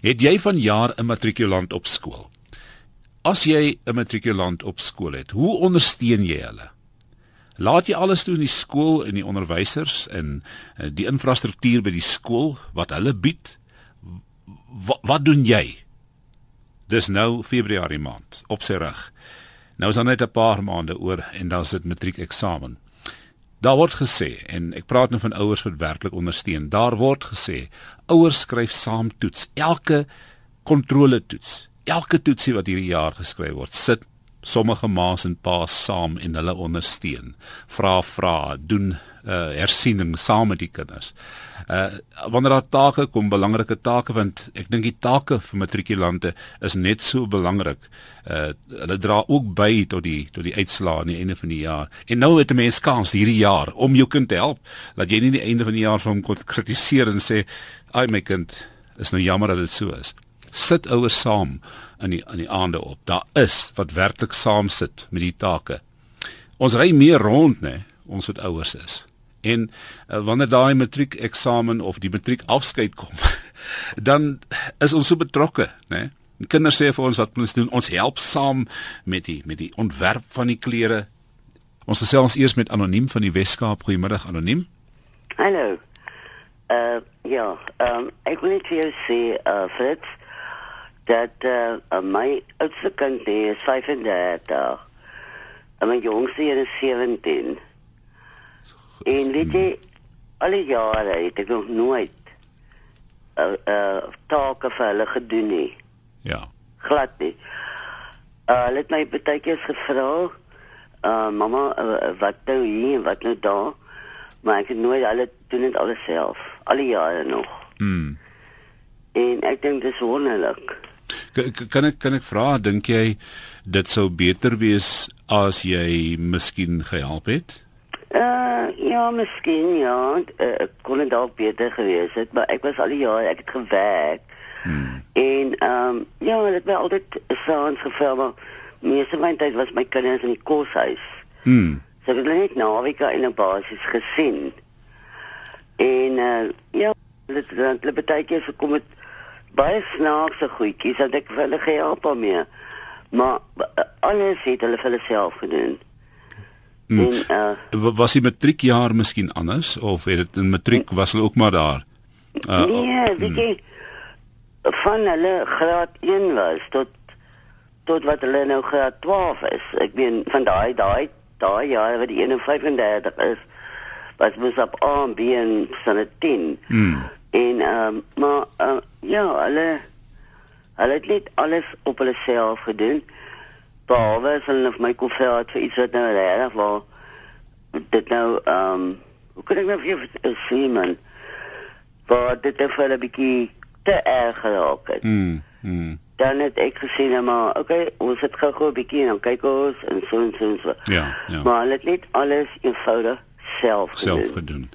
Het jy van jaar 'n matrikulant op skool? As jy 'n matrikulant op skool het, hoe ondersteun jy hulle? Laat jy alles toe in die skool en die onderwysers en eh, die infrastruktuur by die skool wat hulle bied? Wat, wat doen jy? Dis nou Februarie maand op sy rug. Nou is dan net 'n paar maande oor en dan is dit matriekeksamen. Daar word gesê en ek praat nou van ouers wat werklik ondersteun. Daar word gesê ouers skryf saam toets. Elke kontrole toets, elke toetsie wat hierdie jaar geskryf word, sit sommige ma's en pa's saam en hulle ondersteun. Vra vra, doen uh hersiening saam met die kinders. Uh wanneer daar take kom, belangrike take want ek dink die take vir matrikulante is net so belangrik. Uh hulle dra ook by tot die tot die uitslae aan die einde van die jaar. En nou het 'n mens kans hierdie jaar om jou kind te help dat jy nie die einde van die jaar vir hom kon kritiseer en sê, "Ai my kind, is nou jammer dat dit so is." Sit ouers saam in die in die aande op. Daar is wat werklik saam sit met die take. Ons ry meer rond nê, ons wat ouers is. En uh, wanneer daai matriek eksamen of die matriek afskeid kom, dan is ons so betrokke, né? Kinders sê vir ons wat ons doen, ons help saam met die met die ontwerp van die klere. Ons gesels eers met anoniem van die Weskaap. Goeiemiddag anoniem. Hallo. Uh ja, ehm um, ek wil net vir jou sê uh Fritz dat uh my oudste kind is 35. En my jongste is 17. En weet jy, al die jare het ek nog nooit uh, uh, take vir hulle gedoen nie. Ja. Glad nie. Uh, hulle het my baie keer gevra, uh, "Mamma, uh, wat nou hier wat nou daar?" Maar ek het nooit hulle doen dit alles self, al die jare nog. Mm. En ek dink dit is wonderlik. Kan ek kan ek vra, dink jy dit sou beter wees as jy miskien gehelp het? Uh ja, miskien ja, uh, ek kon dit dalk beter gewees het, maar ek was al die jare ek het gewerk. Hmm. En ehm um, ja, dit het altyd saans geval, maar meeste van my tyd was my kinders in die koshuis. Hmm. So ek het net naweke in 'n basis gesien. En uh ja, dit het baie keer so kom dit baie snaakse goedjies dat ek vir hulle gehelp daarmee. Maar uh, alles het hulle vir hulle self gedoen. Hmm. En uh was die matriekjaar miskien anders of het dit in matriek was hulle ook maar daar? Uh, nee, weet jy hmm. van hulle graad 1 was tot tot wat hulle nou graad 12 is. Ek meen van daai daai daai jaar wat die 35 is was mos op A en B en sone 10. Hmm. En ehm um, maar uh, ja, hulle hulle het net alles op hulle self gedoen behalwe as hulle my kon vra het vir iets wat nou reg was dit nou ehm um, hoe kan ek nou vir jou sê man wat dit het vir 'n bietjie te erg geraak het. Mm. mm. Dan het ek gesê nou maar okay, ons het gou-gou 'n bietjie en dan kyk ons en so en so en so. Ja, ja. Maar hulle het net alles eenvoudig self gedoen. Self gedoen.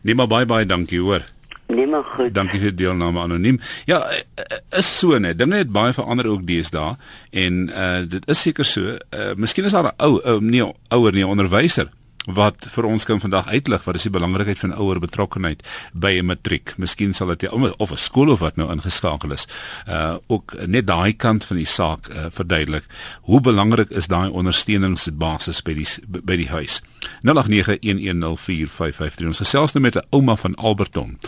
Nee maar baie baie dankie hoor. Nee maar goed. Dankie vir die deelname anoniem. Ja, eh, eh, is so net. Dinge het baie verander ook deesdae en uh dit is seker so. Uh miskien is daar 'n ou uh, nee ouer nie onderwyser wat vir ons kan vandag uitlig wat is die belangrikheid van ouer betrokkenheid by 'n matriek. Miskien sal dit of 'n skool of wat nou ingeskakel is, uh ook net daai kant van die saak uh, verduidelik. Hoe belangrik is daai ondersteuningsbasis by die by die huis? 0891104553. Ons gesels nou met 'n ouma van Alberton.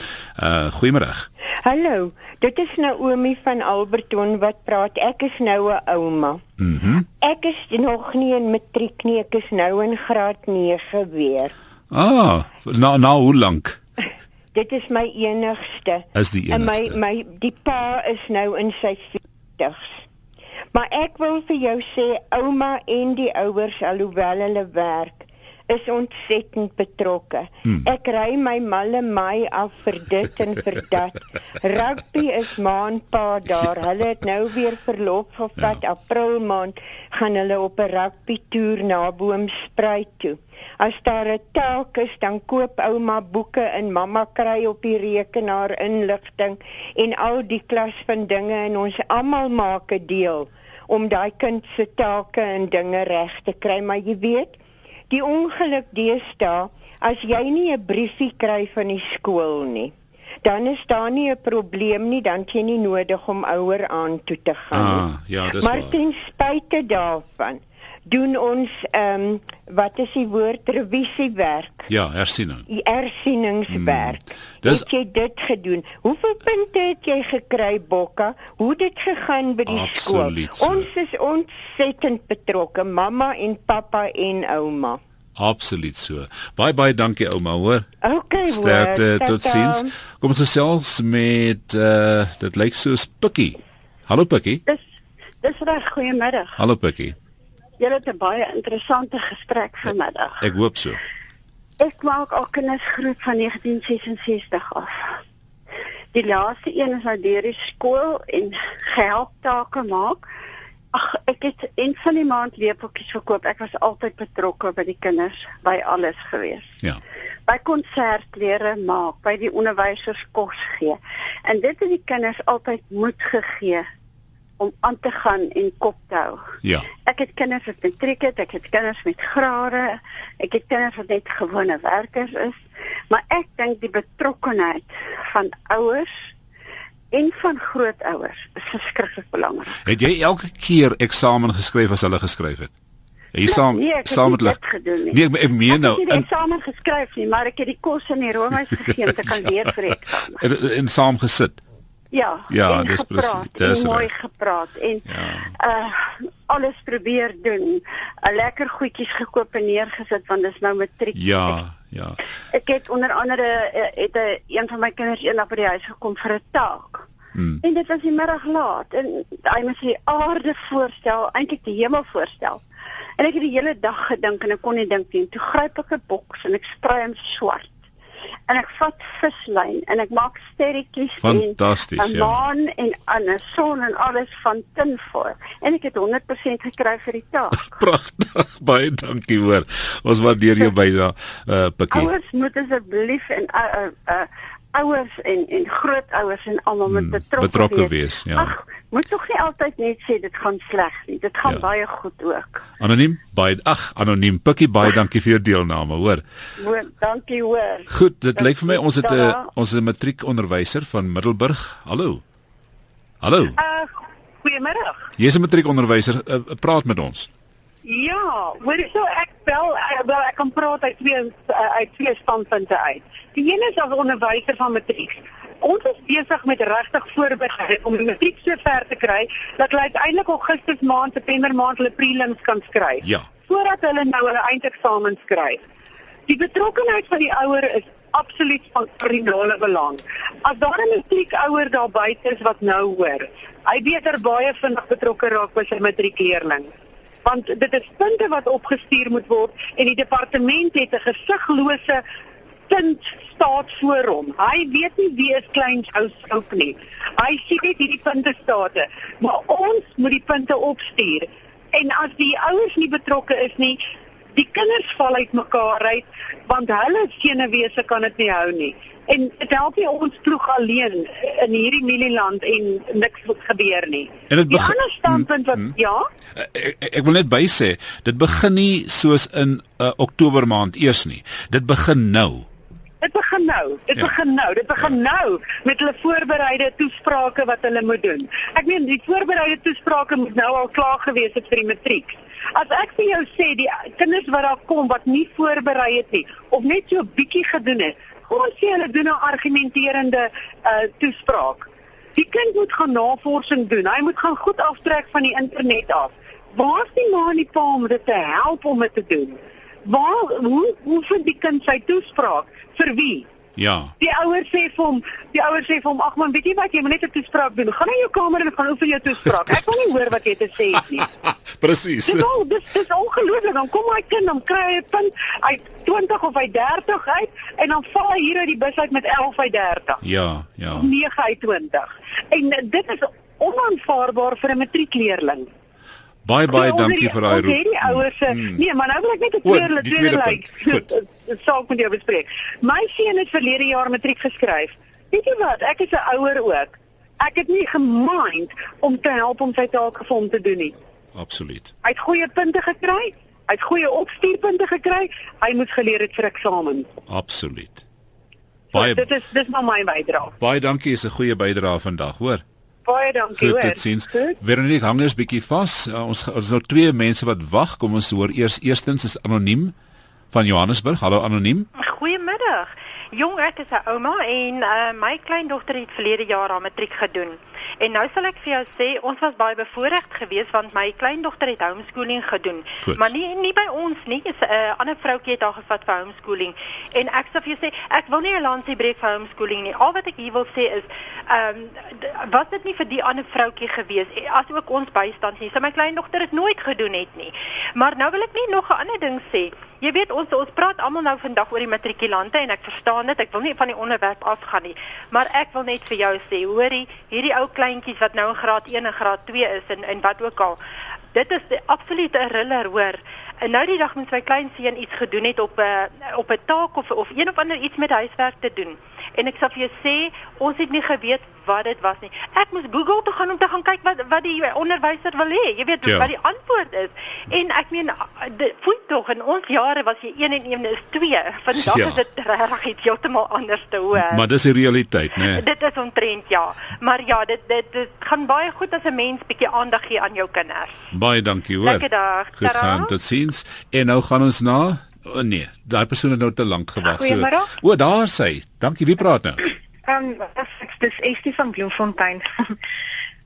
Uh goeiemôre. Hallo, dit is Naomi van Alberton wat praat. Ek is nou 'n ouma. Mhm. Mm ek is nog nie in matriek nie, ek is nou in graad 9 weer. Ah, nou nou hoe lank? Dit is my enigste. Is die enigste. En my my die pa is nou in sy 40s. Maar ek wil vir jou sê ouma en die ouers alhoewel hulle werk is ontsettend betrokke. Hmm. Ek ry my malle my af vir dit en vir dat. Rugby is maandpa daar. Hulle het nou weer verlof gevat ja. April maand gaan hulle op 'n rugby toer na Boomspruit toe. As daar 'n taak is, dan koop ouma boeke en mamma kry op die rekenaar inligting en al die klas van dinge en ons almal maak 'n deel om daai kind se take en dinge reg te kry, maar jy weet, Die ongeluk deesdae, as jy nie 'n briefie kry van die skool nie, dan is daar nie 'n probleem nie, dan jy nie nodig om ouer aan toe te gaan. Ah, ja, dis maar waar. ten spyte daarvan doen ons ehm um, wat is die woord revisiewerk, Ja, hersiening. die ersieningswerk. Hmm. Dis- het jy dit gedoen? Hoeveel punte het jy gekry, Bokka? Hoe het dit gegaan by die Absoluut skool? Ons is ontsettend betrokke, mamma en pappa en ouma. Absoluut so. Baie baie dankie ouma, hoor. Okay, Sterkte, hoor, totsiens. tata. Kom ons gesels met uh dit lyk soos Pikkie. Hallo Pikkie. Dis dis reg goeiemiddag. Hallo Pikkie. Julle het 'n baie interessante gesprek vanmiddag. Ek hoop so. Ek maak al kinders groot van 1966 af. Die laaste een is nou deur die skool en gehelp take maak. Ag, ek het een van die maand lepeltjies verkoop. Ek was altyd betrokke by die kinders, by alles gewees. Ja. By konsertklere maak, by die onderwysers kos gee. En dit het die kinders altyd moed gegee om aan te gaan en kop te hou. Ja. Ek het kinders wat matriek het, ek het kinders met grade, ek het kinders wat net gewone werkers is, maar ek dink die betrokkenheid van ouers en van grootouers is verskriklik belangrik. Het jy elke keer eksamen geskryf as hulle geskryf het? Het jy saam nee, ek saam met hulle gedoen nie. Nee, ek, ek meen nou ek het in eksamen geskryf nie, maar ek het die kos in die roomhuis gegee om te kan leer vir eksamen. in, in saam gesit. Ja, Ja, dis presies, dis mooi reg. gepraat en Ja. uh alles probeer doen. 'n Lekker goedjies gekoop en neergesit want dis nou matriek. Ja, ja. Ek het onder andere uh, het 'n een van my kinders eendag by die huis gekom vir 'n taak. Hmm. En dit was die middag laat en hy moes die aarde voorstel, eintlik die hemel voorstel. En ek het die hele dag gedink en ek kon nie dink nie. Toe gryp ek 'n boks en ek sprei hom swart. En ek vat vislyn en ek maak sterretjies Fantasties, en 'n ja. maan en 'n son en alles van tinfoil. En ek het 100% gekry vir die taak. Pragtig. Baie dankie hoor. Ons waardeer jou bydrae, uh Pikkie. Ouers moet asseblief en uh, uh, uh, ouers en en grootouers en almal moet Hmm, betrokke betrokke wees, ja. Ag, moet tog nie altyd net sê dit gaan sleg nie. Dit gaan Ja. baie goed ook. Anoniem. Baie ag, anoniem. Pikkie, baie dankie vir jou deelname, hoor. Hoor, dankie hoor. Goed, dit lyk vir my ons het 'n Tada. ons het 'n matriekonderwyser van Middelburg. Hallo. Hallo. Uh, goeiemiddag. Jy's 'n matriekonderwyser. Uh, praat met ons. Ja, hoor so ek bel ek, wel ek kan praat uit twee uh, uit twee standpunte uit. Die een is as onderwyser van matriek. Ons is besig met regtig voorberei om die matriek so ver te kry dat hulle uiteindelik Augustus maand, September maand hulle prelims kan skryf. Ja. Voordat hulle nou hulle eindeksamen skryf. Die betrokkenheid van die ouer is absoluut van kardinale belang. As daar 'n matriekouer daar buite is wat nou hoor, hy beter baie vinnig betrokke raak by sy matriekleerling. Want dit is punte wat opgestuur moet word en die departement het 'n gesiglose punt staat voor hom. Hy weet nie wie is klein ou skoop nie. Hy sien net hierdie punte state, maar ons moet die punte opstuur. En as die ouers nie betrokke is nie, die kinders val uit mekaar uit want hulle senuwese kan dit nie hou nie. En dit help nie ons ploeg alleen in hierdie mielieland en niks gebeur nie. En dit die begi- ander standpunt wat Mm, mm. ja, Uh, ek, ek wil net bysê, dit begin nie soos in uh, Oktober maand eers nie. Dit begin nou. Dit begin nou. Dit Ja. begin nou. Dit begin ja. nou met hulle voorbereide toesprake wat hulle moet doen. Ek meen die voorbereide toesprake moet nou al klaar gewees het vir die matriek. As ek vir jou sê die kinders wat daar kom wat nie voorberei het nie of net so 'n bietjie gedoen het, kom ons sê hulle doen 'n argumenterende uh toespraak. Die kind moet gaan navorsing doen. Hy moet gaan goed aftrek van die internet af. Waar is die ma en die pa om dit te help om dit te doen? Waar hoe hoe vind die kind sy toespraak? Vir wie? Ja. Die ouer sê vir hom, die ouer sê vir hom, "Ag man, weet jy wat, jy moet net 'n toespraak doen. Gaan in jou kamer en gaan oefen jou toespraak. Ek wil nie hoor wat jy te sê het nie." Presies. Dis al dis dis ongelooflik. Dan kom hy kind, dan kry hy 'n punt uit 20 of uit 30 uit en dan val hy hier uit die bus uit met 11 uit 30. Ja, ja. 9 uit 20. En dit is onaanvaarbaar vir 'n matriekleerling. Baie baie Ja, dankie ons vir daai het- ons het roep. die ouers se Mm. nee, maar nou wil ek net 'n tweede die tweede punt. Goed. saak met jou bespreek. My seun het verlede jaar matriek geskryf. Weet jy wat? Ek is 'n ouer ook. Ek het nie gemind om te help om sy take vir hom te doen nie. Absoluut. Hy het goeie punte gekry. Hy het goeie opstuurpunte gekry. Hy moet geleer het vir eksamen. Absoluut. Baie So, dit is dis maar my bydrae. baie dankie, is 'n goeie bydrae vandag, hoor. Baie dankie Goed, hoor. dit. Goed. Veronique hang eers bietjie vas. Uh, ons ons nou twee mense wat wag. Kom ons hoor eers eerstens is anoniem van Johannesburg. Hallo anoniem. Goeiemiddag. Jong, ek is 'n ouma en uh, my kleindogter het verlede jaar haar matriek gedoen. En nou sal ek vir jou sê, ons was baie bevoordeeld geweest want my kleindogter het homeschooling gedoen. Goed. Maar nie nie by ons nie. 'n uh, ander vroutjie het haar gevat vir homeschooling. En ek sal vir jou sê, ek wil nie 'n lansie breek vir homeschooling nie. Al wat ek hier wil sê is, ehm um, was dit nie vir die ander vroutjie geweest eh, as ook ons bystand nie. So my kleindogter het nooit gedoen het nie. Maar nou wil ek nie nog 'n ander ding sê. Jy weet ons ons praat almal nou vandag oor die matrikulante en ek verstaan dit. Ek wil nie van die onderwerp afgaan nie. Maar ek wil net vir jou sê, hoorie, hierdie ou kleintjies wat nou in graad 1 en graad 2 is en en wat ook al. Dit is die absolute riller hoor. En nou die dag met my kleinseun iets gedoen het op 'n uh, op 'n taak of of een of ander iets met huiswerk te doen. En ek sal vir jou sê, ons het nie geweet wat dit was nie. Ek moes Google toe gaan om te gaan kyk wat wat die onderwyser wil hê. Jy weet Ja. wat die antwoord is. En ek meen voel tog in ons jare was jy 1 en 1 is 2. Vandag Ja. is dit regtig iets heeltemal anders te hoor. Maar dis die realiteit, né? Nee. Dit is omtrent ja. Maar ja, dit dit dit gaan baie goed as 'n mens bietjie aandag gee aan jou kinders. Baie dankie, hoor. Lekker dag. Gaan, totsiens. En nou gaan ons na O oh, nee, daai persoon het nou te lank gewag. Goeiemiddag. o, daar sy. Dankie, wie praat nou? Ehm um, dis Estie van Bloemfontein.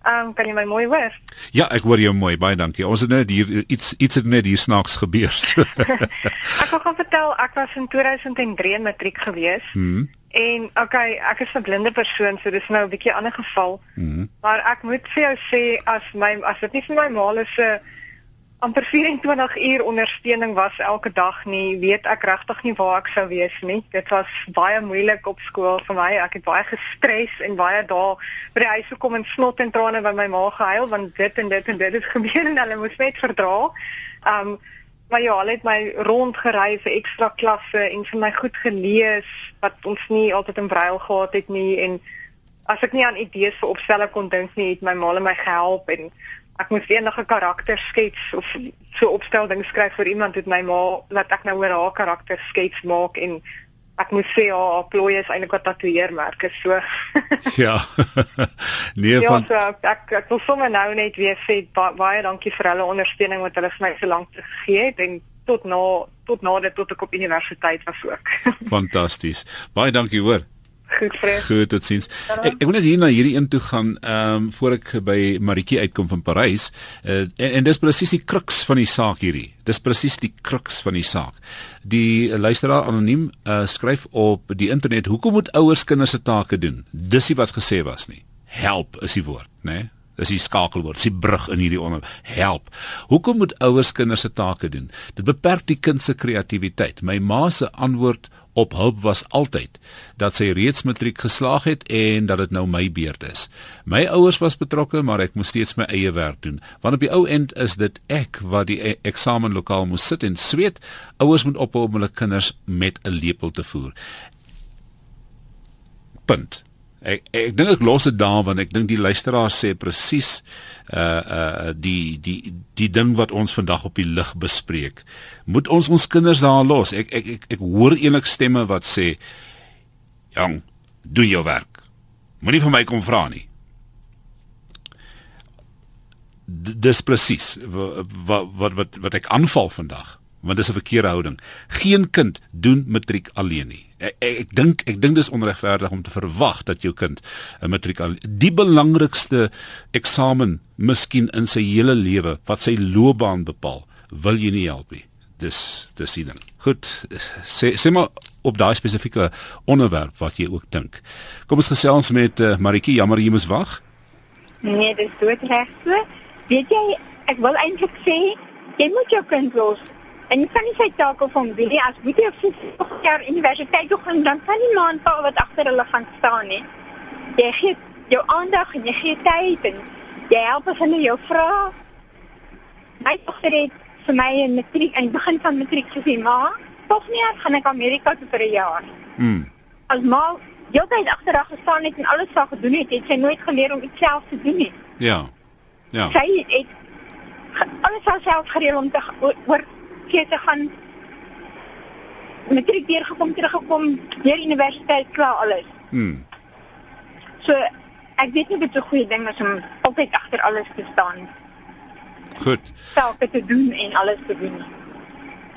Ehm um, kan jy my mooi hoor? Ja, ek hoor jou mooi. Baie dankie. Ons het net hier iets iets het net hier snaaks gebeur. So. Ek wil gaan vertel ek was in 2003 in matriek gewees. Mhm. En okay, ek is 'n blinde persoon, so dis nou 'n bietjie ander geval. Mhm. Maar ek moet vir jou sê as my as dit nie vir my ma is 'n amper 24 uur ondersteuning was elke dag nie, weet ek regtig nie waar ek sou wees nie. Dit was baie moeilik op skool vir my. Ek het baie gestres en baie dae by die huis gekom en snot en trane by my ma gehuil want dit en dit en dit het gebeur en hulle moes net verdra. Um maar ja, hulle het my rondgery vir ekstra klasse en vir my goed gelees wat ons nie altyd in brail gehad het nie en as ek nie aan idees vir opstelle kon dink nie, het my ma my gehelp en ek moes enige karakter skets of so opstelding skryf vir iemand het my ma laat ek nou oor haar karakter skets maak en ek moes sê haar plooi is eintlik 'n tatoeëermerk so ja. nee, ja van so ek ek wil sommer nou net weer sê ba baie dankie vir hulle ondersteuning wat hulle vir my so lank gegee het en tot na tot na dit tot ek op universiteit was ook fantasties. Baie dankie, hoor. Goed Fred Goed, totsiens. Ek ek wil net hier na hierdie een toe gaan ehm um, voor ek by Maritjie uitkom van Parys. Uh, en en dis presies die kruks van die saak hierdie. Dis presies die kruks van die saak. Die luisteraar anoniem uh, skryf op die internet: "Hoekom moet ouers kinders se take doen?" Dis nie wat gesê was nie. Help is die woord, né? Nee? Dis die skakelwoord, dis die brug in hierdie onder help. Hoekom moet ouers kinders se take doen? Dit beperk die kind se kreatiwiteit. My ma se antwoord op hulp was altyd dat sy reeds matriek geslaag het en dat dit nou my beurt is. My ouers was betrokke, maar ek moes steeds my eie werk doen. Want op die ou end is dit ek wat die e- eksamenlokaal moes sit en sweet. Ouers moet ophou om hulle kinders met 'n lepel te voer. Punt. Ek ek dink ek los dit daar want ek dink die luisteraar sê presies uh uh die die die ding wat ons vandag op die lig bespreek. Moet ons ons kinders daar los? Ek ek ek, ek hoor eintlik stemme wat sê jong, doen jou werk. Moenie vir my kom vra nie. D dis presies wat wat wat wat ek aanval vandag want dis 'n verkeerde houding. Geen kind doen matriek alleen nie. Ek ek, dink ek dink dis onregverdig om te verwag dat jou kind 'n matriek al die belangrikste eksamen miskien in sy hele lewe wat sy loopbaan bepaal, wil jy nie help nie. Dis dis die ding. Goed, sê sê maar op daai spesifieke onderwerp wat jy ook dink. Kom ons gesels met uh, Maritjie, jammer jy moes wag. Nee, dis doodreg so. Weet jy, ek wil eintlik sê jy moet jou kind los. En jy kan nie sy taak of hom nie as moet jy op 50 jaar universiteit toe gaan dan kan nie man pa wat agter hulle gaan staan nie. Jy gee jou aandag en jy gee tyd en jy help as hulle jou vra. My dogter het vir my in matriek in begin van matriek gesê, "Ma, tog nie as gaan ek Amerika toe vir 'n jaar." Mm. As ma heeltyd agterdag gestaan het en alles sou gedoen het, het sy nooit geleer om iets self te doen nie. Ja. Ja. Sy het alles self gereël om te ga- oor- te gaan matriek deurgekom, teruggekom, deur universiteit klaar alles. Hmm. So ek weet nie dit is 'n goeie ding is om altyd agter alles te staan, Goed. sake te doen en alles te doen.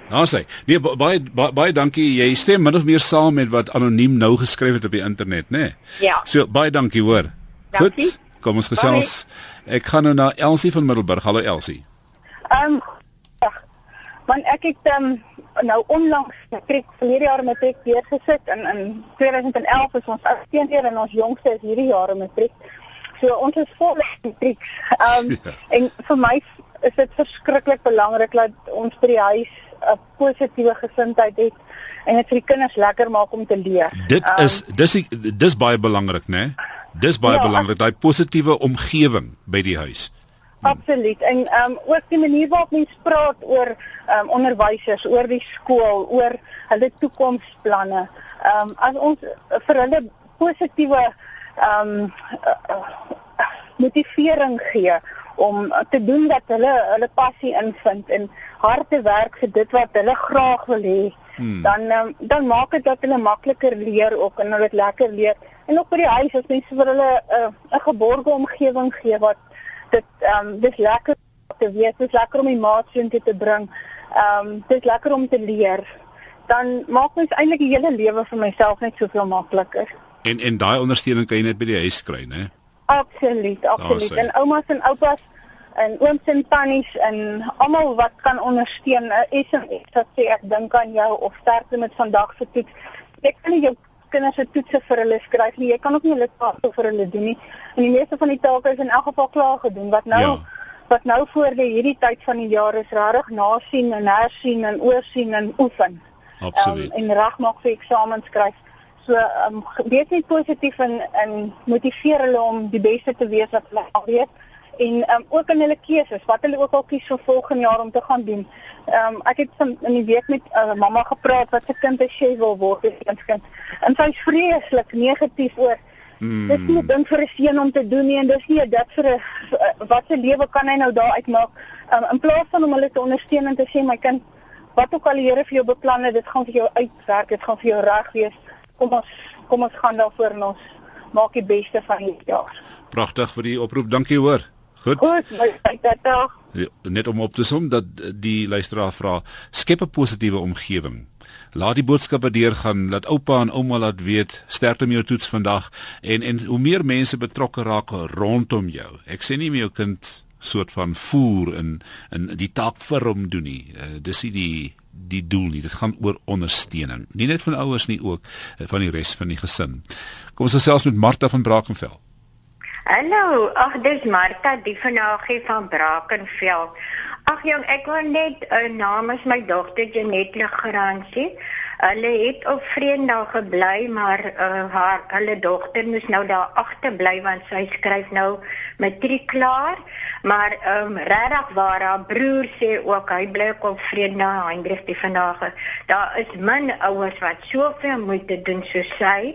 Nou sê, nee ba- baie baie, baie dankie. Jy stem min of meer saam met wat anoniem nou geskryf het op die internet, né? Nee? Ja. So baie dankie hoor. Dankie. Goed. Kom ons gesels. Ek gaan nou na Elsie van Middelburg. Hallo Elsie. Ehm um, want ek het um, nou onlangs matriek verlede jaar matriek deurgesit in in 2011 is ons uitsteender en ons jongste is hierdie jaar matriek. So ons is vol matriek. Ehm um, Ja. en vir my is dit verskriklik belangrik dat ons by die huis 'n positiewe gesindheid het en dit vir die kinders lekker maak om te leer. Dit Ehm, is dis die- dis baie belangrik, né? Nee? Dis baie Ja, belangrik daai positiewe omgewing by die huis. Absoluut. En ehm um, ook die manier waarop mense praat oor ehm um, onderwysers, oor die skool, oor hulle toekomsplanne. Ehm um, as ons vir hulle positiewe ehm um, uh, uh, motivering gee om te doen dat hulle hulle passie invind en hard te werk vir dit wat hulle graag wil hê. Hmm. Dan um, dan maak dit dat hulle makliker leer ook en hulle dit lekker leer. En ook by die huis as mense vir hulle 'n uh, 'n geborgde omgewing gee wat dit ehm um, dis lekker te weet, dis lekker om die maats intoe te bring. Ehm um, dis lekker om te leer. Dan maak mens eintlik die hele lewe vir myself net soveel makliker. En en daai ondersteuning kan jy net by die huis kry, né? Absoluut, absoluut. En oumas en oupas en ooms en tannies en almal wat kan ondersteun. 'n SMS wat sê ek dink aan jou of sterkte met vandag se toets. Jy kan nie jou kinders se toetse vir hulle skryf nie. Jy kan ook nie hulle take vir hulle doen nie. En die meeste van die take is in elk geval klaar gedoen. Wat nou Ja. wat nou voor die hierdie tyd van die jaar is regtig nasien en hersien en oorsien en oefen. Absoluut. Um, en reg maak vir eksamens skryf. So ehm um, wees net positief en en motiveer hulle om die beste te wees wat hulle al weet en um, ook in hulle keuses wat hulle ook al kies vir volgende jaar om te gaan doen. Ehm um, ek het van, in die week met 'n uh, mamma gepraat wat se kind 'n chef wil word, die kind. En sy's vreeslik negatief oor Mm. Dis nie 'n ding vir 'n seun om te doen nie en dis nie dit vir 'n wat se lewe kan hy nou daar uitmaak um, in plaas van om hulle te ondersteun en te sê my kind wat ook al die Here vir jou beplan het dit gaan vir jou uitwerk dit gaan vir jou reg wees kom ons kom ons gaan daarvoor en ons maak die beste van hierdie jaar Pragtig vir die oproep. Dankie hoor. Goed. goed tyd dag Ja, net om op te som dat die luisteraar vra skep 'n positiewe omgewing. Laat die boodskappe deurgaan, laat oupa en ouma laat weet sterkte met jou toets vandag en en hoe meer mense betrokke raak rondom jou. Ek sê nie my jou kind soort van voer in in die taak vir hom doen nie. Uh, dis nie die die doel nie. Dit gaan oor ondersteuning. Nie net van ouers nie ook van die res van die gesin. Kom ons gesels met Martha van Brackenfell. Hallo, ag dis Martha die vanagie van Brakenveld. Ag jong, ek wil net uh, namens my dogter Janet Legrandsie. Hulle het op Vrydag gebly, maar uh, haar hulle dogter moes nou daar agter bly want sy skryf nou matriek klaar. Maar ehm um, regtig waar haar broer sê ook hy bly op Vrydag Hendrik die vanagie. Daar is min ouers wat soveel moeite doen soos sy.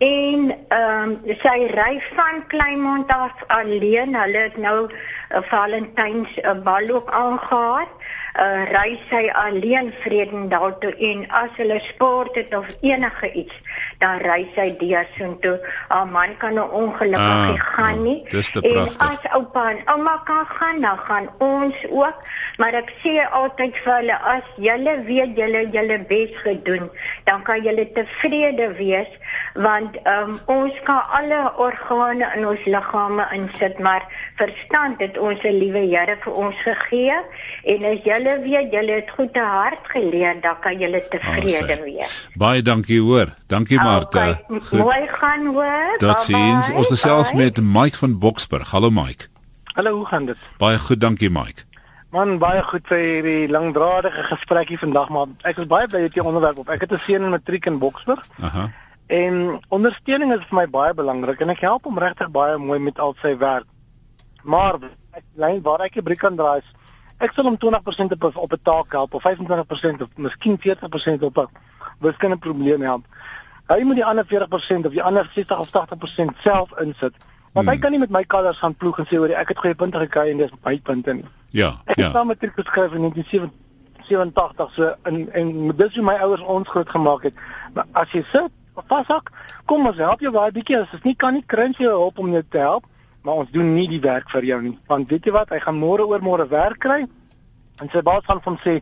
En ehm um, sy ry van Kleinmond af alleen. Hulle het nou 'n uh, Valentyns uh, bal ook aangegaan. Uh, ry sy alleen Vredendal toe en as hulle sport het of enige iets, dan ry sy deur soontoe. Haar man kan nou ongelukkig Ah, gaan nie. en as oupa en ouma kan gaan, dan gaan ons ook. Maar ek sê altyd vir hulle as julle weet julle julle bes gedoen, dan kan julle tevrede wees want um, ons kan alle organe in ons liggame insit, maar verstand het ons se liewe Here vir ons gegee en as julle weet julle het goed te hart geleer, dan kan julle tevrede Awesome. wees. Baie dankie hoor. Dankie Martha. Okay, mooi gaan hoor. Tot ziens. Bye-bye. Ons gesels met Mike van Boksburg. Hallo Mike. Hallo, hoe gaan dit? Baie goed, dankie Mike. Man, baie goed vir hierdie langdradige gesprekkie vandag, maar ek is baie bly jy het die onderwerp op. Ek het 'n seun in matriek in Boksburg Aha. en ondersteuning is vir my baie belangrik en ek help hom regtig baie mooi met al sy werk. Maar ek lyn waar ek die briek kan draai, is, ek sal hom 20% op 'n- op 'n taak help of 25% of miskien 40% op 'n wiskundige probleem help. Hy moet die ander 40% of die ander 60 of 80% self insit. Want hy Hmm. kan nie met my kalvers gaan ploeg en sê hoor ek het goeie punte gekry en dis my punte nie. Ja, Ek het ja. nou matriek geskryf in 87 so in en dis hoe my ouers ons groot gemaak het. Maar as jy sit vashak, kom ons help jou baie bietjie as jy nie kan nie kry jy hulp om jou te help, maar ons doen nie die werk vir jou nie. Want weet jy wat, hy gaan môre oor môre werk kry. En sy baas gaan van sê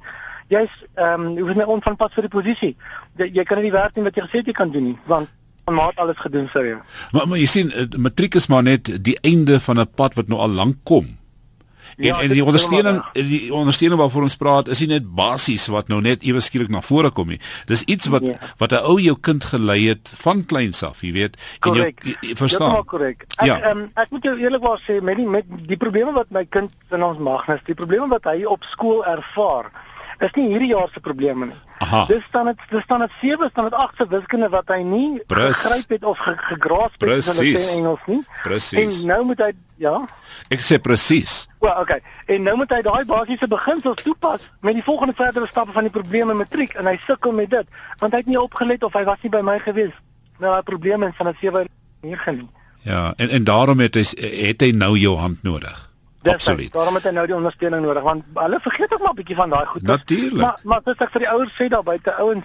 jy's ehm um, jy hoef nie onvanpas vir die posisie. Jy, jy kan nie die werk doen wat jy gesê het jy kan doen nie, want maar het alles gedoen vir jou. Maar maar jy sien eh, matriek is maar net die einde van 'n pad wat nou al lank kom. En ja, en die ondersteuning die ondersteuning waarvoor ons praat is nie net basies wat nou net ewe skielik na vore kom nie. Dis iets wat ja. wat 'n ou jou kind gelei het van kleins af, jy weet. En jy, jy verstaan. Ja, korrek. Ek ja. um, ek moet jou eerlikwaar sê met die met die probleme wat my kind in ons Magnus, die probleme wat hy op skool ervaar, is nie hierdie jaar se probleme nie. Aha. Dis dan dit dis dan dit 7 dan dit 8 se wiskunde wat hy nie gegryp het of ge, gegraas het in hulle Engels nie. Presies. En nou moet hy ja. Ek sê presies. Wel, okay. En nou moet hy daai basiese beginsels toepas met die volgende verdere stappe van die probleme matriek en hy sukkel met dit want hy het nie opgelet of hy was nie by my gewees. Nou daai probleme in van 'n 7 hier genie. Ja, en en daarom het hy het hy nou jou hand nodig. Absoluut. Daarom het hy nou die ondersteuning nodig want hulle vergeet ook maar 'n bietjie van daai goed. Natuurlik. Maar maar dis ek vir die ouers sê daar buite ouens,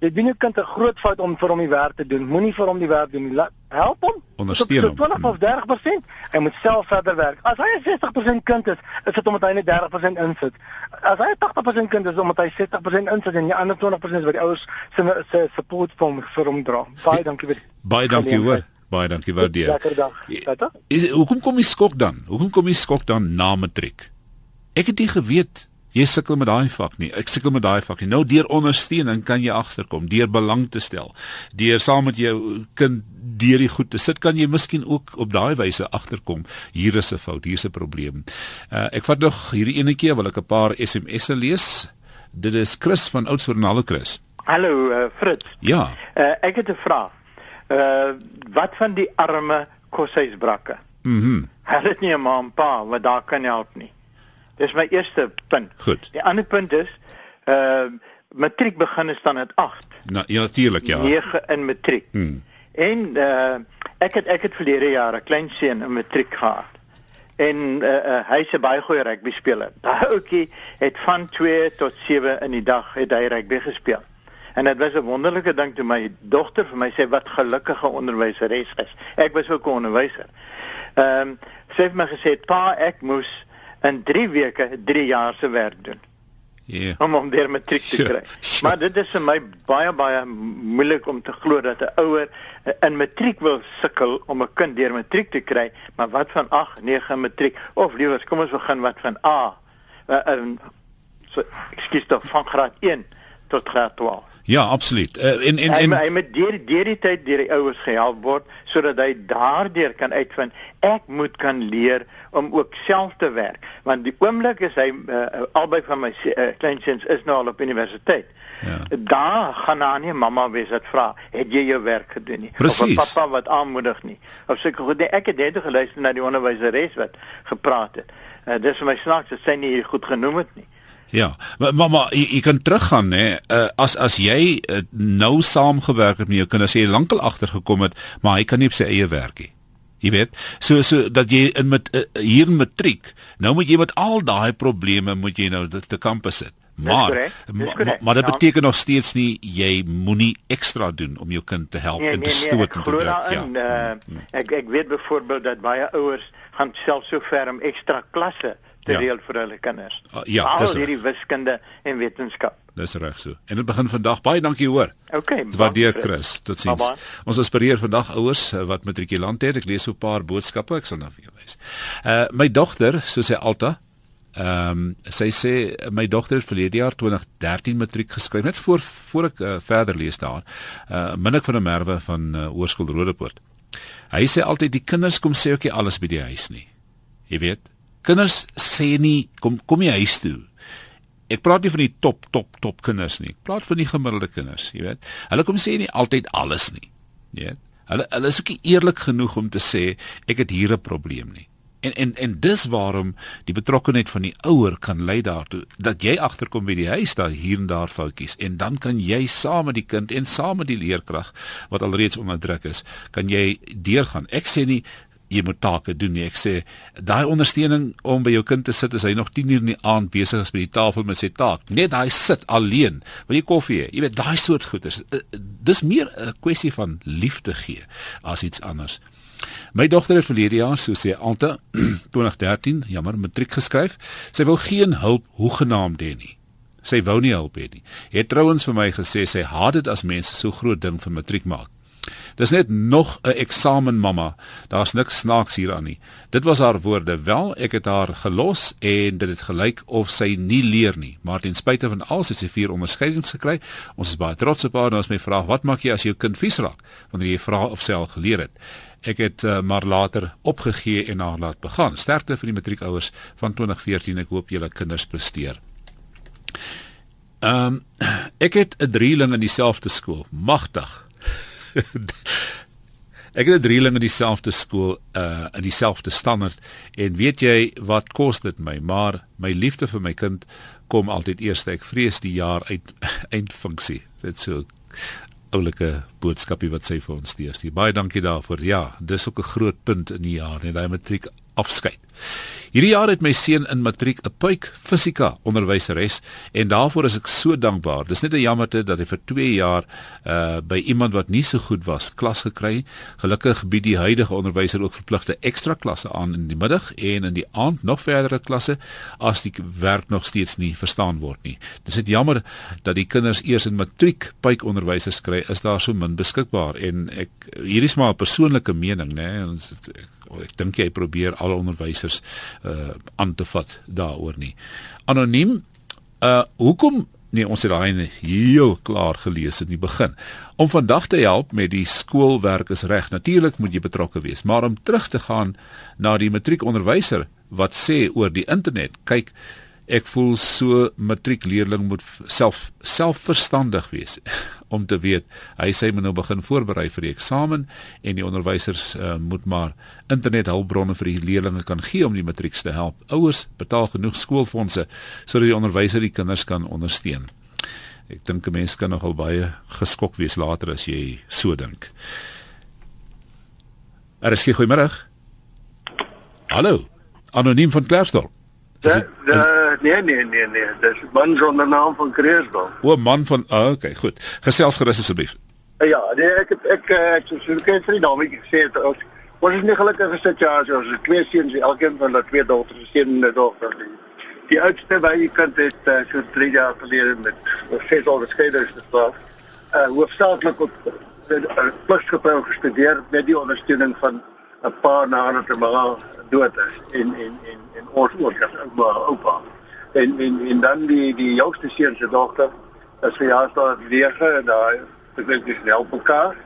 jy doen jou kind 'n groot fout om vir hom die werk te doen. Moenie vir hom die werk doen nie. Help hom. Ondersteun hom. 20 of 30%. Hy moet self verder werk. As hy 'n 60% kind is, is dit omdat hy net 30% insit. As hy 80% kind is, omdat hy 60% insit en die ander 20% is wat die ouers se se support vir hom vir hom dra. Baie dankie vir Baie dankie hoor. Baie dankie waardeer. Lekker dag. Tata. Is hoekom kom jy skok dan? Hoekom kom jy skok dan na matriek? Ek het nie geweet jy sukkel met daai vak nie. Ek sukkel met daai vak nie. Nou deur ondersteuning kan jy agterkom, deur belang te stel, deur saam met jou kind deur die goed te sit, kan jy miskien ook op daai wyse agterkom. Hier is 'n fout, hier is 'n probleem. Uh, ek vat nog hierdie ene keer wil ek 'n paar SMS'e lees. Dit is Chris van Oudtshoorn, hallo Chris. Hallo uh, Fritz. Ja. Uh, ek het 'n vraag uh wat van die arme koshuisbrakke? Mhm. Mm Hulle het nie 'n ma en pa wat daar kan help nie. Dis my eerste punt. Goed. Die ander punt is uh matriek begin is dan met 8. Na, ja natuurlik ja. 9 in matriek. Mm. En uh ek het ek het verlede jaar 'n klein seun in matriek gehad. En uh, uh hy's 'n baie goeie rugby speler. Daai ouetjie het van 2 tot 7 in die dag het hy rugby gespeel. En dit was 'n wonderlike ding toe my dogter vir my sê wat gelukkige onderwyseres is. Ek was ook 'n onderwyser. Ehm um, sy het my gesê pa ek moes in 3 weke 3 jaar se werk doen. Ja. Yeah. Om om deur matriek te kry. Yeah. Maar dit is vir my baie baie moeilik om te glo dat 'n ouer in matriek wil sukkel om 'n kind deur matriek te kry, maar wat van 8, 9 matriek of liewers kom ons begin wat van A. Uh, uh, so ekskuus tog van graad 1 tot graad 12. Ja, absoluut. Uh, en en en hy, hy met deur deur die tyd deur die ouers gehelp word sodat hy daardeur kan uitvind ek moet kan leer om ook self te werk want die oomblik is hy uh, albei van my uh, kleinseuns is nou al op universiteit. Ja. Daar gaan na nie mamma wees wat vra, het jy jou werk gedoen nie? Precies. Of pappa wat aanmoedig nie. Of seker goed, nee, ek het net geluister na die onderwyseres wat gepraat het. Uh, dis vir my snaaks dat sy nie goed genoem het nie. Ja, maar maar, maar jy, jy kan teruggaan nê, uh, as as jy uh, nou saamgewerk het met jou kinders, jy lankal agtergekom het, maar hy kan nie op sy eie werk nie. Jy weet, so so dat jy in met uh, hier in matriek, nou moet jy met al daai probleme moet jy nou te kampus sit. Maar ma, ma, maar dit ja. beteken nog steeds nie jy moenie ekstra doen om jou kind te help nee, en te nee, stoot nee, en te druk. Ja. Uh, ek ek weet byvoorbeeld dat baie ouers gaan self so ver om ekstra klasse te ja. reël vir hulle kinders. Uh, ja, dis hierdie wiskunde en wetenskap. Dis reg so. En dit begin vandag. Baie dankie hoor. Okay. Waardeer Chris. Totsiens. Ons inspireer vandag ouers eh, wat matrikulant het. Ek lees so 'n paar boodskappe. Ek sal nou vir jou wys. Uh my dogter, so sê Alta, ehm um, sy sê my dogter het verlede jaar 2013 matriek geskryf. Net voor voor ek uh, verder lees daar. Uh minnik van 'n merwe van uh, Oorskool Rodepoort. Hy sê altyd die kinders kom sê ook nie alles by die huis nie. Jy weet, kinders sê nie kom kom jy huis toe. Ek praat nie van die top top top kinders nie. Ek praat van die gemiddelde kinders, jy weet. Hulle kom sê nie altyd alles nie. Jy weet. Hulle hulle is ook nie eerlik genoeg om te sê ek het hier 'n probleem nie. En en en dis waarom die betrokkeheid van die ouer kan lei daartoe dat jy agterkom by die huis daar hier en daar foutjies en dan kan jy saam met die kind en saam met die leerkrag wat alreeds onder druk is, kan jy deurgaan. Ek sê nie jy moet take doen nie. Ek sê daai ondersteuning om by jou kind te sit as hy nog 10 uur in die aand besig is by die tafel met sy taak. Net daai sit alleen, wil jy koffie hê? Jy weet daai soort goeders. Eh, dis meer 'n kwessie van liefde gee as iets anders. My dogter het verlede jaar, so sê Alta, 2013, jammer, matriek geskryf. Sy wil geen hulp hoegenaamd hê nie. Sy wou nie help hê nie. Het trouens vir my gesê sy haat dit as mense so groot ding vir matriek maak. Dis net nog 'n eksamen mamma. Daar's niks snaaks hieraan nie. Dit was haar woorde. Wel, ek het haar gelos en dit het gelyk of sy nie leer nie. Maar ten spyte van al sy vier onderskeidings gekry, ons is baie trots op haar en ons my vra, "Wat maak jy as jou kind vies raak?" wanneer jy vra of sy al geleer het. Ek het uh, maar later opgegee en haar laat begaan. Sterkte vir die matriekouers van 2014. Ek hoop julle kinders presteer. Ehm um, ek het 'n drieling in dieselfde skool. Magtig. ek het 'n drieling in dieselfde skool uh in dieselfde standaard en weet jy wat kos dit my maar my liefde vir my kind kom altyd eers ek vrees die jaar uit eindfunksie dit so oulike boodskapie wat sy vir ons stuur. Baie dankie daarvoor. Ja, dis ook 'n groot punt in die jaar, net daai matriek afskeid. Hierdie jaar het my seun in matriek 'n puik fisika onderwyseres en daarvoor is ek so dankbaar. Dis net 'n jammerte dat hy vir 2 jaar uh by iemand wat nie so goed was klas gekry. Gelukkig bied die huidige onderwyser ook verpligte ekstra klasse aan in die middag en in die aand nog verdere klasse as die werk nog steeds nie verstaan word nie. Dis net jammer dat die kinders eers in matriek puik onderwysers kry, is daar so min beskikbaar en ek hierdie is maar 'n persoonlike mening, né? Ons ek dink jy probeer alle onderwysers uh aan te vat daaroor nie. Anoniem uh hoekom nee ons het daai heel klaar gelees in die begin. Om vandag te help met die skoolwerk is reg. Natuurlik moet jy betrokke wees, maar om terug te gaan na die matriekonderwyser wat sê oor die internet, kyk ek voel so matriekleerling moet self selfverstandig wees om te weet hy sê moet nou begin voorberei vir die eksamen en die onderwysers uh, moet maar internet hulpbronne vir die leerders kan gee om die matrieks te help. Ouers betaal genoeg skoolfondse sodat die onderwyser die kinders kan ondersteun. Ek dink 'n mens kan nogal baie geskok wees later as jy so dink. Er is goeiemôre. Hallo. Anoniem van Klerksdorp. Het, is, nee nee nee nee, dis man sonder naam van Kreersdorp. O, man van oh, okay, goed. Gesels gerus asseblief. Ja, nee, ek het ek ek so kyk vir die dametjie gesê het ons ons is nie gelukkige situasie ons het twee seuns, elkeen van hulle twee dogters, seun en dogter. Die, die oudste by die kind het uh, so 3 jaar gelede met ses al geskeiders geslaag. Uh hoofsaaklik op uh, plus geproe gestudeer met die ondersteuning van 'n paar nader te maar dood is en en en en ons ook as oupa oupa en en en dan die die jongste seun se dogter is vir jaar staan 9 en daai ek weet dis help mekaar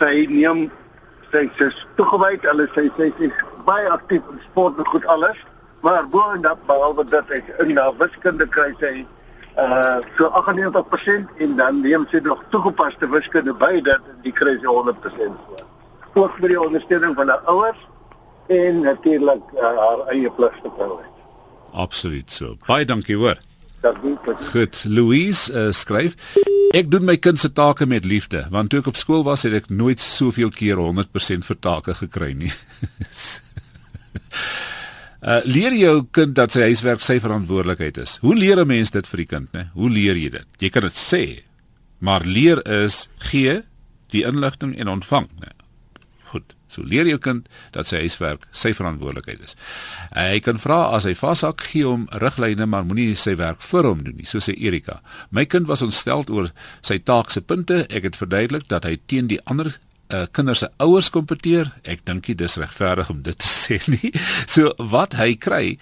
sy neem sy sy toegewyd hulle sê sy is baie aktief in sport en goed alles maar bo en dat behalwe dat ek in na wiskunde kry sy uh so 98% en dan neem sy nog toegepaste wiskunde by dat die kry sy 100% voor. Ook vir die ondersteuning van haar ouers en natuurlik uh, haar eie plig te hou. Absoluut so. Baie dankie hoor. Dankie. Goed, Louise uh, skryf Ek doen my kind se take met liefde, want toe ek op skool was, het ek nooit soveel keer 100% vir take gekry nie. uh leer jou kind dat sy huiswerk sy verantwoordelikheid is. Hoe leer 'n mens dit vir die kind, né? Hoe leer jy dit? Jy kan dit sê, maar leer is gee die inligting en ontvang, né? So leer jou kind dat sy huiswerk sy verantwoordelikheid is. Hy kan vra as hy vashak gee hom riglyne, maar moenie sy werk vir hom doen nie, so sê Erika. My kind was ontstel oor sy taak se punte. Ek het verduidelik dat hy teen die ander uh, kinders se ouers kompeteer. Ek dink dit is regverdig om dit te sê nie. So wat hy kry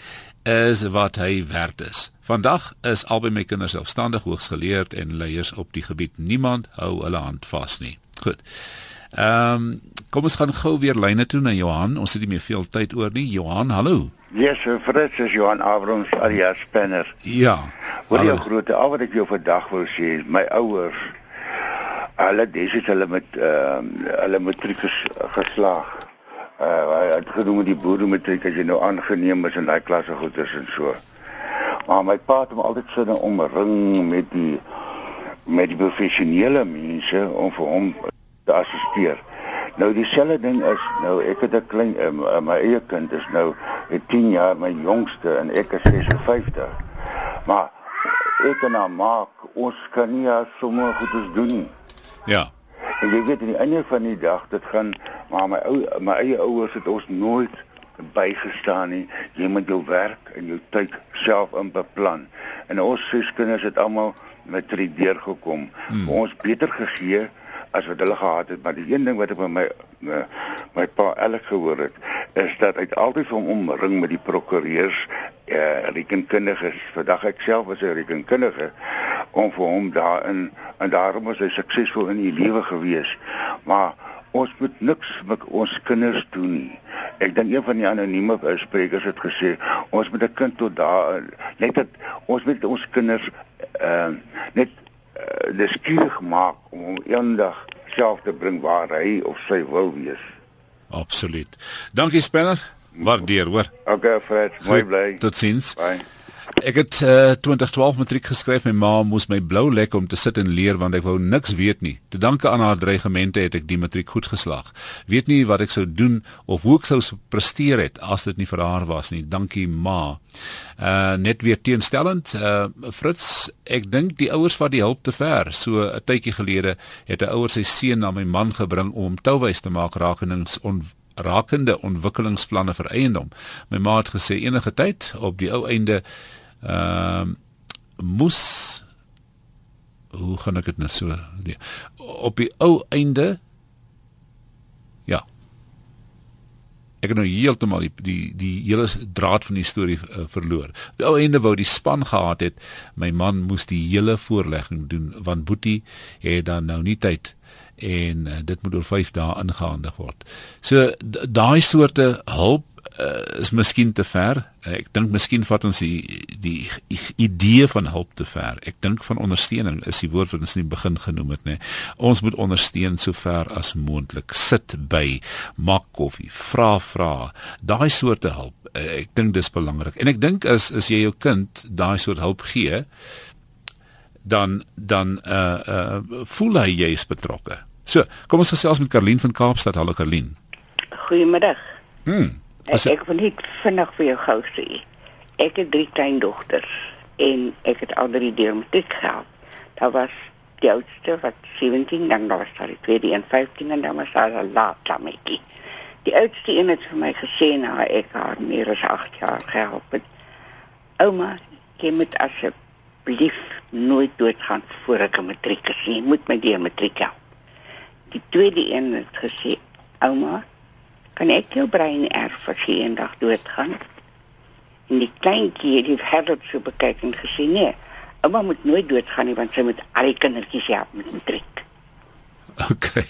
is wat hy werd is. Vandag is albei my kinders selfstandig hoogsgeleerd en leiers op die gebied. Niemand hou hulle hand vas nie. Goed. Ehm um, kom ons gaan gou weer lyne toe na Johan. Ons het nie meer veel tyd oor nie. Johan, hallo. Yes, Fritz is Johan Abrams alias Spanner. Ja. Wat jy groot al wat ek jou vandag wil sê, my ouers hulle dis het hulle met ehm uh, hulle matriek geslaag. Uh hy het gedoen met die boere matriek as jy nou aangeneem is in daai klasse goeders en so. Maar my pa het hom altyd so omring met die met die professionele mense om vir hom te assisteer. Nou dieselfde ding is nou ek het 'n klein uh, my eie kind is nou 10 jaar my jongste en ek is 56. Maar ek en haar maak ons kan nie as sommer goedes doen nie. Ja. En jy weet aan die einde van die dag dit gaan maar my ou my eie ouers het ons nooit bygestaan nie. Jy moet jou werk en jou tyd self in beplan. En ons ses kinders het almal matriek deurgekom. Hmm. Ons beter gegee as wat hulle gehad het, maar die een ding wat ek by my my, my pa elke gehoor het, is dat hy altyd van omring met die prokureurs eh rekenkundiges. Vandag ek self was 'n rekenkundige om vir hom daarin en daarom was hy suksesvol in die lewe gewees. Maar ons moet niks met ons kinders doen nie. Ek dink een van die anonieme sprekers het gesê ons moet 'n kind tot daar net dat ons moet ons kinders uh, net uh, nuuskierig maak om hom eendag self te bring waar hy of sy wil wees. Absoluut. Dankie Spanner. Waardeer, hoor. Okay, Fred, mooi bly. Totsiens. Bye. Ek het uh, 2012 matriek geskryf. My ma moes my blou lek om te sit en leer want ek wou niks weet nie. Te danke aan haar dreigemente het ek die matriek goed geslaag. Weet nie wat ek sou doen of hoe ek sou presteer het as dit nie vir haar was nie. Dankie ma. Uh net weer teenstellend. Uh Fritz, ek dink die ouers vat die hulp te ver. So 'n tydjie gelede het 'n ouer sy seun na my man gebring om touwys te maak rakenings on rakende ontwikkelingsplanne vir eiendom. My ma het gesê enige tyd op die ou einde ehm uh, moes hoe gaan ek dit nou so nee, op die ou einde ja ek het nou heeltemal die die die hele draad van die storie uh, verloor. Die ou einde wou die span gehad het. My man moes die hele voorlegging doen want Boetie het dan nou nie tyd en uh, dit moet oor 5 dae ingehandig word. So daai soorte hulp uh, is miskien te ver. Uh, ek dink miskien vat ons die die idee van hulp te ver. Ek dink van ondersteuning is die woord wat ons in die begin genoem het, nê. Ons moet ondersteun so ver as moontlik. Sit by, maak koffie, vra vra. Daai soorte hulp. Uh, ek dink dis belangrik. En ek dink as as jy jou kind daai soort hulp gee, dan dan uh uh voel hy jy is betrokke. So, kom ons gesels met Karlien van Kaapstad. Hallo Karlien. Goeiemiddag. Ek, ek wil net vinnig vir jou gou sê. Ek het drie kleindogters en ek het al drie deur met dit gehad. Daar was die oudste wat 17 dan was daar die tweede en 15 en dan was daar 'n laat lammetjie. Die oudste een het vir my gesê na ek haar meer as 8 jaar gehelp het. Ouma, jy moet asseblief nooit doodgaan voor ek 'n matriek is. Jy moet my die matriek help. Die tweede een het gesê, ouma, kan ek jou brein erf as jy eendag doodgaan? En die kleintjie het die herder so bekyk en gesê nee, ouma moet nooit doodgaan nie want sy moet al die kindertjies help met matriek. OK.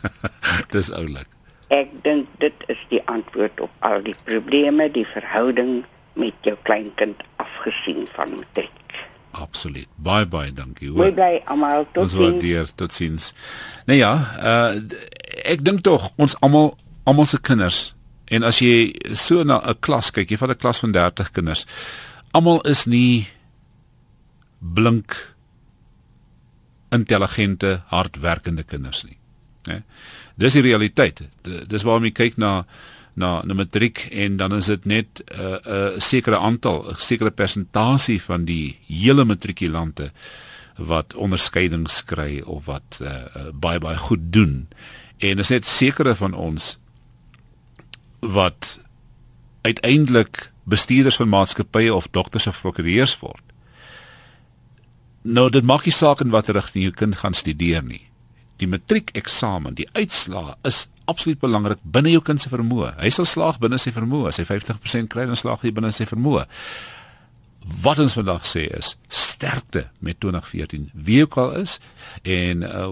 Dis oulik. Ek dink dit is die antwoord op al die probleme, die verhouding met jou kleinkind afgesien van matriek. Absoluut. Baie baie dankie. Mooi bly almal tot sins. Ons waardeer tot sins. Nou ja, uh ek dink tog ons almal almal se kinders en as jy so na 'n klas kyk, jy vat 'n klas van 30 kinders. Almal is nie blink intelligente, hardwerkende kinders nie. Né? Dis die realiteit. Dis waarom jy kyk na na 'n matriek en dan is dit net 'n uh, uh, sekere aantal, 'n sekere persentasie van die hele matrikulante wat onderskeidings kry of wat uh, uh, baie baie goed doen. En is net sekere van ons wat uiteindelik bestuurders van maatskappye of dokters of prokureurs word. Nou dit maak nie saak in watter rigting jou kind gaan studeer nie. Die matriekeksamen, die uitslae is absoluut belangrik binne jou kind se vermoë. Hy sal slaag binne sy vermoë. As hy 50% kry, dan slaag hy binne sy vermoë. Wat ons vandag sê is sterkte met 2014. Wie ook al is en uh,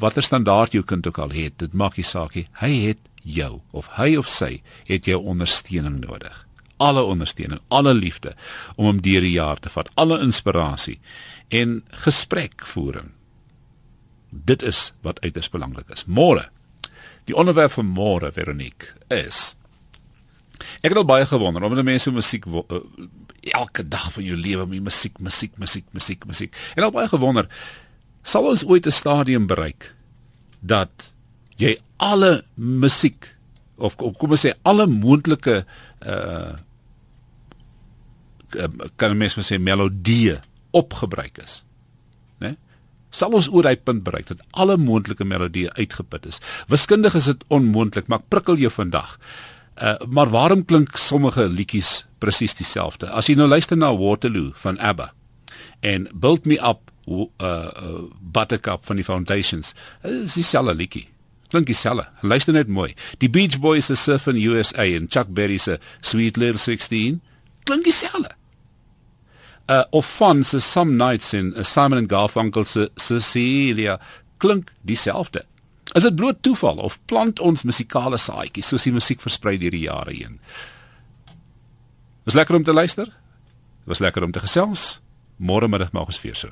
watter standaard jou kind ook al het, dit maak nie saak nie. Hy het jou of hy of sy het jou ondersteuning nodig. Alle ondersteuning, alle liefde om hom deur die jaar te vat, alle inspirasie en gesprekvoering. Dit is wat uiters belangrik is. Môre. Die onderwerp van môre, Veronique, is Ek het al baie gewonder omdat mense musiek uh, elke dag van jou lewe met musiek, musiek, musiek, musiek, musiek. En al baie gewonder, sal ons ooit 'n stadium bereik dat jy alle musiek of kom ons sê alle moontlike uh kan mens mens sê melodieë opgebruik is. Né? Nee? Sal ons oor daai punt bereik dat alle moontlike melodieë uitgeput is. Wiskundig is dit onmoontlik, maar ek prikkel jou vandag. Uh maar waarom klink sommige liedjies presies dieselfde? As jy nou luister na Waterloo van ABBA en Build Me Up uh, uh Buttercup van die Foundations, is dieselfde liedjie. Klink dieselfde. Luister net mooi. Die Beach Boys se Surf in USA en Chuck Berry se Sweet Little 16 klink dieselfde. Uh of van se Some Nights in uh, Simon and Garfunkel se Cecilia klink dieselfde. Is dit bloot toeval of plant ons musikale saadjies soos die musiek versprei deur die jare heen? Was lekker om te luister. Was lekker om te gesels. Môre middag maak ons weer so.